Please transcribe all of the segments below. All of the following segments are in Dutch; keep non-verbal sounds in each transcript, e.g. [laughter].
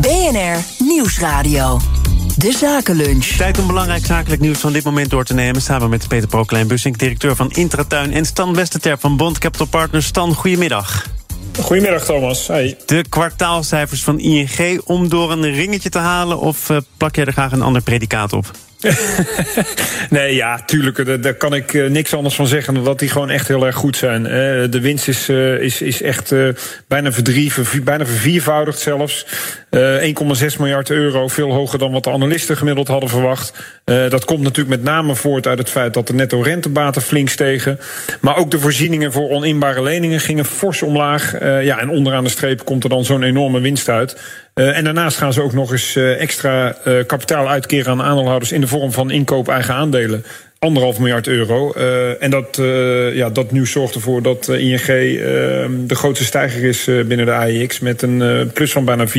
BNR Nieuwsradio. De Zakenlunch. Tijd om belangrijk zakelijk nieuws van dit moment door te nemen. Samen met Peter Proklijn-Bussink, directeur van Intratuin... en Stan Westerterp van Bond Capital Partners. Stan, goedemiddag. Goedemiddag Thomas. Hey. De kwartaalcijfers van ING om door een ringetje te halen... of uh, plak jij er graag een ander predicaat op? [laughs] nee, ja, tuurlijk. Daar, kan ik uh, niks anders van zeggen dan dat die gewoon echt heel erg goed zijn. De winst is, uh, is, is echt bijna, verdrie, ver, bijna verviervoudigd zelfs. 1,6 miljard euro, veel hoger dan wat de analisten gemiddeld hadden verwacht. dat komt natuurlijk met name voort uit het feit dat de netto rentebaten flink stegen. Maar ook de voorzieningen voor oninbare leningen gingen fors omlaag. ja, en onderaan de streep komt er dan zo'n enorme winst uit. Uh, en daarnaast gaan ze ook nog eens uh, extra uh, kapitaal uitkeren aan aandeelhouders in de vorm van inkoop eigen aandelen anderhalf miljard euro. Uh, en dat, uh, ja, dat nieuws zorgt ervoor dat ING uh, de grootste stijger is binnen de AIX... met een plus van bijna 4%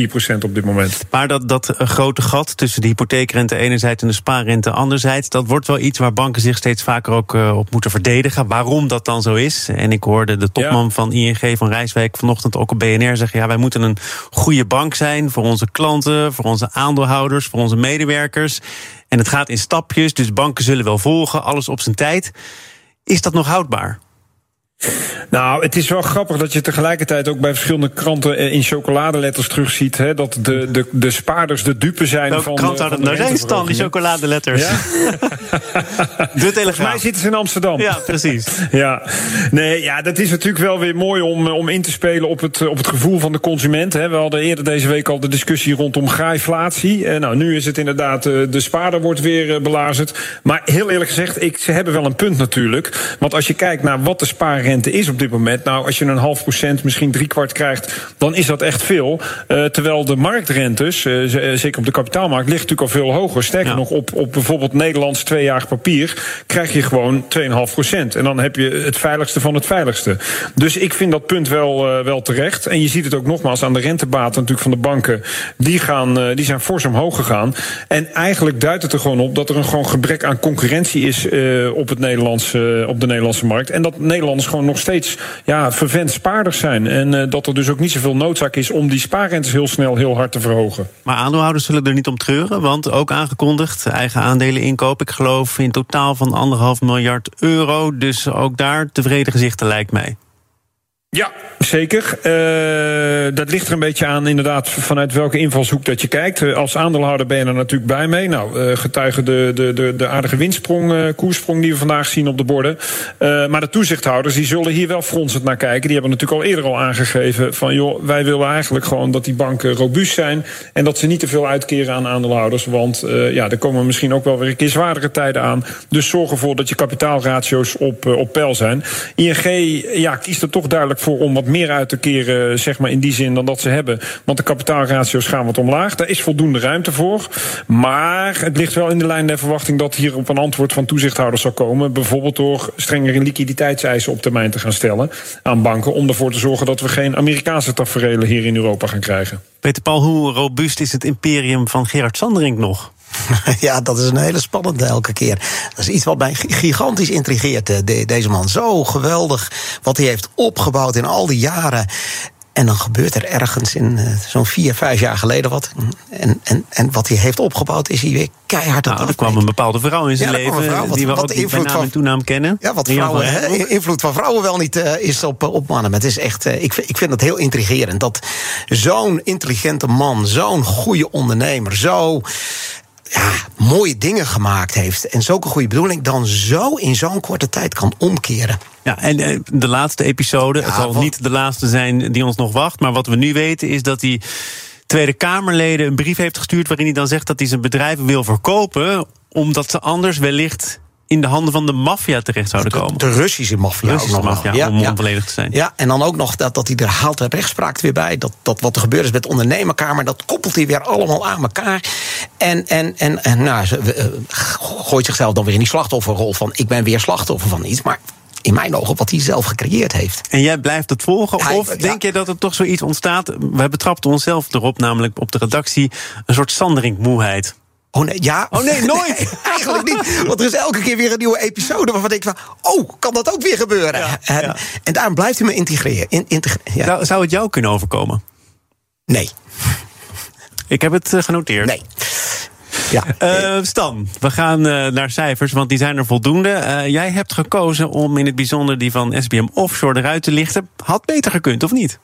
op dit moment. Maar dat, dat grote gat tussen de hypotheekrente enerzijds... en de spaarrente anderzijds... dat wordt wel iets waar banken zich steeds vaker ook op moeten verdedigen. Waarom dat dan zo is. En ik hoorde de topman ja. van ING van Rijswijk vanochtend ook op BNR zeggen... ja, wij moeten een goede bank zijn voor onze klanten... voor onze aandeelhouders, voor onze medewerkers... En het gaat in stapjes, dus banken zullen wel volgen, alles op zijn tijd. Is dat nog houdbaar? Nou, het is wel grappig dat je tegelijkertijd ook bij verschillende kranten in chocoladeletters terugziet. Hè, dat de, de, de spaarders de dupe zijn Welke van. krant zou dat nou zijn, Stan, die chocoladeletters? Ja? [laughs] de Telegraaf. mij zitten ze in Amsterdam. Ja, precies. [laughs] ja. Nee, ja, dat is natuurlijk wel weer mooi om, om in te spelen op het, op het gevoel van de consument. Hè. We hadden eerder deze week al de discussie rondom graaiflatie. Eh, nou, nu is het inderdaad, de spaarder wordt weer belazerd. Maar heel eerlijk gezegd, ik, ze hebben wel een punt natuurlijk. Want als je kijkt naar wat de spaarrente is op dit moment. Nou, als je een half procent, misschien drie kwart krijgt, dan is dat echt veel. Uh, terwijl de marktrentes, uh, zeker op de kapitaalmarkt, ligt natuurlijk al veel hoger. Sterker ja. nog, op, op bijvoorbeeld Nederlands tweejarig papier krijg je gewoon 2,5 procent. En dan heb je het veiligste van het veiligste. Dus ik vind dat punt wel, uh, wel terecht. En je ziet het ook nogmaals aan de rentebaten natuurlijk van de banken. Die, gaan, die zijn fors omhoog gegaan. En eigenlijk duidt het er gewoon op dat er een gewoon gebrek aan concurrentie is op, het Nederlandse, op de Nederlandse markt. En dat Nederlanders gewoon nog steeds ja, vervent spaarders zijn. En uh, dat er dus ook niet zoveel noodzaak is om die spaarrentes heel snel heel hard te verhogen. Maar aandeelhouders zullen er niet om treuren, want ook aangekondigd eigen aandelen inkoop. Ik geloof in totaal van anderhalf miljard euro. Dus ook daar tevreden gezichten lijkt mij. Ja, zeker. Uh, dat ligt er een beetje aan, inderdaad, vanuit welke invalshoek dat je kijkt. Uh, als aandeelhouder ben je er natuurlijk bij mee. Nou, uh, getuigen de, de, de, de aardige winstsprong, koersprong die we vandaag zien op de borden. maar de toezichthouders die zullen hier wel fronsend naar kijken. Die hebben natuurlijk al eerder al aangegeven van, joh, wij willen eigenlijk gewoon dat die banken robuust zijn en dat ze niet te veel uitkeren aan aandeelhouders. Want ja, er komen misschien ook wel weer een keer zwaardere tijden aan. Dus zorg ervoor dat je kapitaalratio's op, op peil zijn. ING ja, kiest er toch duidelijk voor om wat meer uit te keren, zeg maar in die zin, dan dat ze hebben. Want de kapitaalratio's gaan wat omlaag. Daar is voldoende ruimte voor. Maar het ligt wel in de lijn der verwachting dat hier op een antwoord van toezichthouders zal komen. Bijvoorbeeld door strengere liquiditeitseisen op termijn te gaan stellen aan banken. Om ervoor te zorgen dat we geen Amerikaanse tafereelen hier in Europa gaan krijgen. Peter Paul, hoe robuust is het imperium van Gerard Sanderink nog? [laughs] Ja, dat is een hele spannende elke keer. Dat is iets wat mij gigantisch intrigeert, de, deze man. Zo geweldig wat hij heeft opgebouwd in al die jaren. En dan gebeurt er ergens in uh, zo'n vier, vijf jaar geleden wat. En, en, en wat hij heeft opgebouwd is hij weer keihard nou, Er kwam een bepaalde vrouw in zijn ja, leven vrouw, wat, die we wat ook bij naam en toenaam kennen. Ja, wat vrouwen, invloed van vrouwen wel niet uh, is op, op mannen. Maar het is echt, uh, ik, ik vind het heel intrigerend. Dat zo'n intelligente man, zo'n goede ondernemer, zo ja, mooie dingen gemaakt heeft en zulke goede bedoeling, dan zo in zo'n korte tijd kan omkeren. Ja, en de laatste episode, ja, het zal niet de laatste zijn die ons nog wacht, maar wat we nu weten is dat hij Tweede Kamerleden een brief heeft gestuurd waarin hij dan zegt dat hij zijn bedrijf wil verkopen, omdat ze anders wellicht in de handen van de maffia terecht zouden komen. De, de Russische maffia. Russische maffia, ja, om ja. onvolledig te zijn. Ja, en dan ook nog dat, dat hij er haalt de rechtspraak weer bij. Dat, dat wat er gebeurd is met de ondernemerkamer, dat koppelt hij weer allemaal aan elkaar. En, en, en, en nou, ze, uh, gooit zichzelf dan weer in die slachtofferrol van ik ben weer slachtoffer van iets. Maar in mijn ogen wat hij zelf gecreëerd heeft. En jij blijft het volgen? Of denk je dat er toch zoiets ontstaat? We betrapten onszelf erop, namelijk op de redactie, een soort Sanderink-moeheid. Oh nee, ja. Oh nee, nooit. [laughs] Nee, eigenlijk niet. Want er is elke keer weer een nieuwe episode waarvan ik van, oh, kan dat ook weer gebeuren? Ja, en, ja. en, daarom blijft hij me integreren. In, integreren ja. zou, zou het jou kunnen overkomen? Nee. Ik heb het genoteerd. Nee. Ja. Uh, Stan, we gaan uh, naar cijfers, want die zijn er voldoende. Uh, jij hebt gekozen om in het bijzonder die van SBM Offshore eruit te lichten. Had beter gekund, of niet?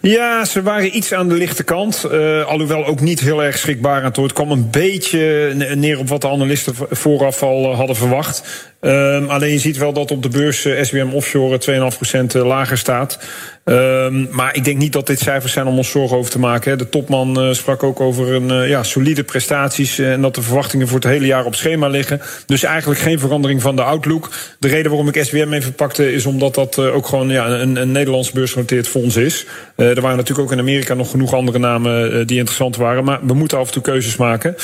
Ja, ze waren iets aan de lichte kant. Uh, alhoewel ook niet heel erg schrikbarend. Het kwam een beetje neer op wat de analisten vooraf al hadden verwacht. Uh, alleen je ziet wel dat op de beurs SBM Offshore 2,5% lager staat. Um, maar ik denk niet dat dit cijfers zijn om ons zorgen over te maken. De topman uh, sprak ook over een ja, solide prestaties en dat de verwachtingen voor het hele jaar op schema liggen. Dus eigenlijk geen verandering van de outlook. De reden waarom ik SWM even pakte is omdat dat ook gewoon ja, een, een Nederlands beursgenoteerd fonds is. er waren natuurlijk ook in Amerika nog genoeg andere namen die interessant waren. Maar we moeten af en toe keuzes maken.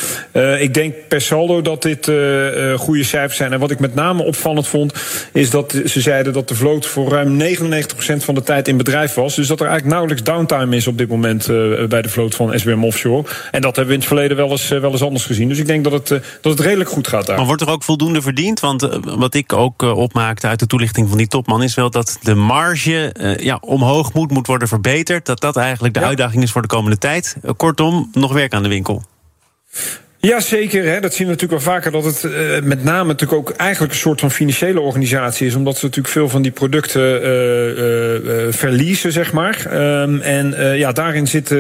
ik denk per saldo dat dit goede cijfers zijn. En wat ik met name opvallend vond, is dat ze zeiden dat de vloot voor ruim 99% van de tijd in bedrijf bedrijf was. Dus dat er eigenlijk nauwelijks downtime is op dit moment uh, bij de vloot van SBM Offshore. En dat hebben we in het verleden wel eens, uh, wel eens anders gezien. Dus ik denk dat het, uh, dat het redelijk goed gaat daar. Maar wordt er ook voldoende verdiend? Want wat ik ook opmaakte uit de toelichting van die topman... is wel dat de marge ja, omhoog moet, moet worden verbeterd. Dat dat eigenlijk de ja. uitdaging is voor de komende tijd. kortom, nog werk aan de winkel. Ja, zeker. Hè. Dat zien we natuurlijk wel vaker. Dat het uh, met name natuurlijk ook eigenlijk een soort van financiële organisatie is. Omdat ze natuurlijk veel van die producten uh, uh, verliezen, zeg maar. Um, en ja, daarin zit,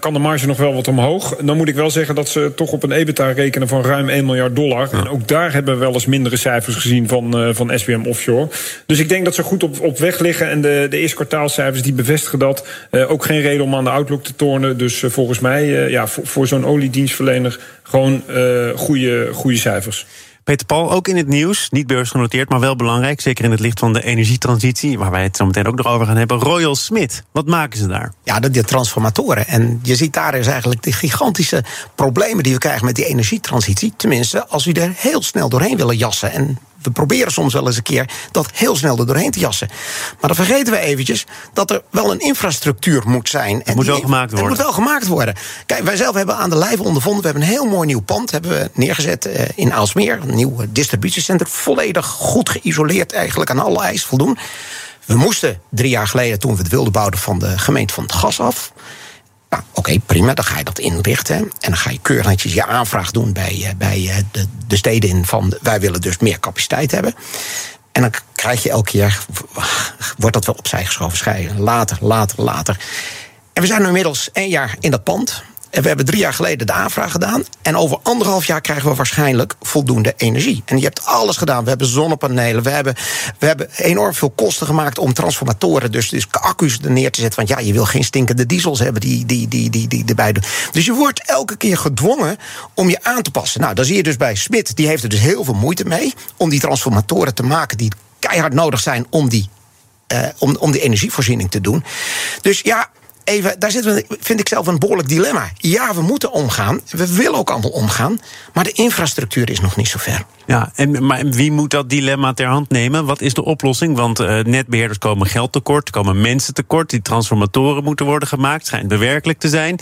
kan de marge nog wel wat omhoog. Dan moet ik wel zeggen dat ze toch op een EBITDA rekenen van ruim 1 miljard dollar. Ja. En ook daar hebben we wel eens mindere cijfers gezien van, van SBM Offshore. Dus ik denk dat ze goed op, op weg liggen. En de, de eerste kwartaalcijfers die bevestigen dat. ook geen reden om aan de outlook te tornen. Dus volgens mij, ja, voor, voor zo'n oliedienstverlener gewoon uh, goede, goede cijfers. Peter Paul, ook in het nieuws, niet beursgenoteerd, maar wel belangrijk. Zeker in het licht van de energietransitie, waar wij het zo meteen ook nog over gaan hebben. Royal Smith, wat maken ze daar? Ja, de, de transformatoren. En je ziet daar is eigenlijk de gigantische problemen die we krijgen met die energietransitie. Tenminste, als we er heel snel doorheen willen jassen. En we proberen soms wel eens een keer dat heel snel er doorheen te jassen. Maar dan vergeten we eventjes dat er wel een infrastructuur moet zijn. Het moet wel gemaakt worden. Het moet wel gemaakt worden. Kijk, wij zelf hebben aan de lijve ondervonden. We hebben een heel mooi nieuw pand hebben we neergezet uh, in Aalsmeer. Een nieuw distributiecentrum. Volledig goed geïsoleerd eigenlijk aan alle eisen voldoen. We moesten drie jaar geleden, toen we het wilden bouwen, van de gemeente van het gas af. Okay, prima, dan ga je dat inrichten. En dan ga je keurig netjes je aanvraag doen bij, uh, bij uh, de, de steden in van... wij willen dus meer capaciteit hebben. En dan krijg je elke keer, wordt dat wel opzij geschoven. Later, later, later. En we zijn nu inmiddels één jaar in dat pand. En we hebben drie jaar geleden de aanvraag gedaan. En over anderhalf jaar krijgen we waarschijnlijk voldoende energie. En je hebt alles gedaan. We hebben zonnepanelen. We hebben, we hebben enorm veel kosten gemaakt om transformatoren, dus, dus accu's er neer te zetten. Want ja, je wil geen stinkende diesels hebben die, die, die, die, die erbij doen. Dus je wordt elke keer gedwongen om je aan te passen. Nou, dan zie je dus bij Smit, die heeft er dus heel veel moeite mee om die transformatoren te maken die keihard nodig zijn om die uh, om, om die energievoorziening te doen. Dus ja, even, daar zitten we, vind ik zelf een behoorlijk dilemma. Ja, we moeten omgaan. We willen ook allemaal omgaan. Maar de infrastructuur is nog niet zo ver. Ja, en, maar wie moet dat dilemma ter hand nemen? Wat is de oplossing? Want uh, netbeheerders komen geld tekort, komen mensen tekort. Die transformatoren moeten worden gemaakt. Schijnt bewerkelijk te zijn.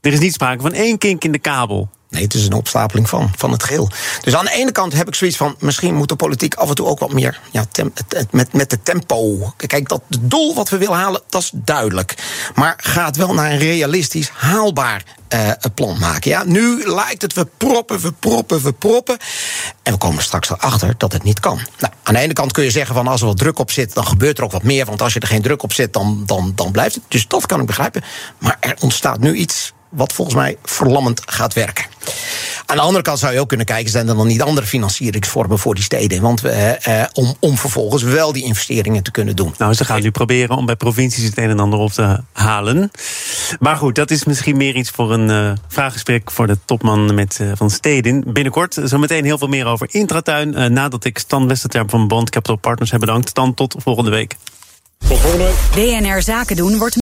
Er is niet sprake van één kink in de kabel. Nee, het is een opstapeling van, van het geheel. Dus aan de ene kant heb ik zoiets van... misschien moet de politiek af en toe ook wat meer ja, met, met de tempo. Kijk, dat het doel wat we willen halen, dat is duidelijk. Maar gaat wel naar een realistisch, haalbaar uh, plan maken. Ja, nu lijkt het we proppen, we proppen, we proppen. En we komen straks erachter dat het niet kan. Nou, aan de ene kant kun je zeggen van als er wat druk op zit, dan gebeurt er ook wat meer. Want als je er geen druk op zet, dan, dan, dan blijft het. Dus dat kan ik begrijpen. Maar er ontstaat nu iets wat volgens mij verlammend gaat werken. Aan de andere kant zou je ook kunnen kijken, zijn er dan niet andere financieringsvormen voor die steden? Want eh, om, om vervolgens wel die investeringen te kunnen doen. Nou, ze gaan nu proberen om bij provincies het een en ander op te halen. Maar goed, dat is misschien meer iets voor een uh, vraaggesprek voor de topman met, uh, van Steden. Binnenkort zometeen heel veel meer over Intratuin. Uh, nadat ik Stan Westerterp van Bond Capital Partners heb bedankt. Dan tot volgende week. Tot volgende week. BNR Zaken doen wordt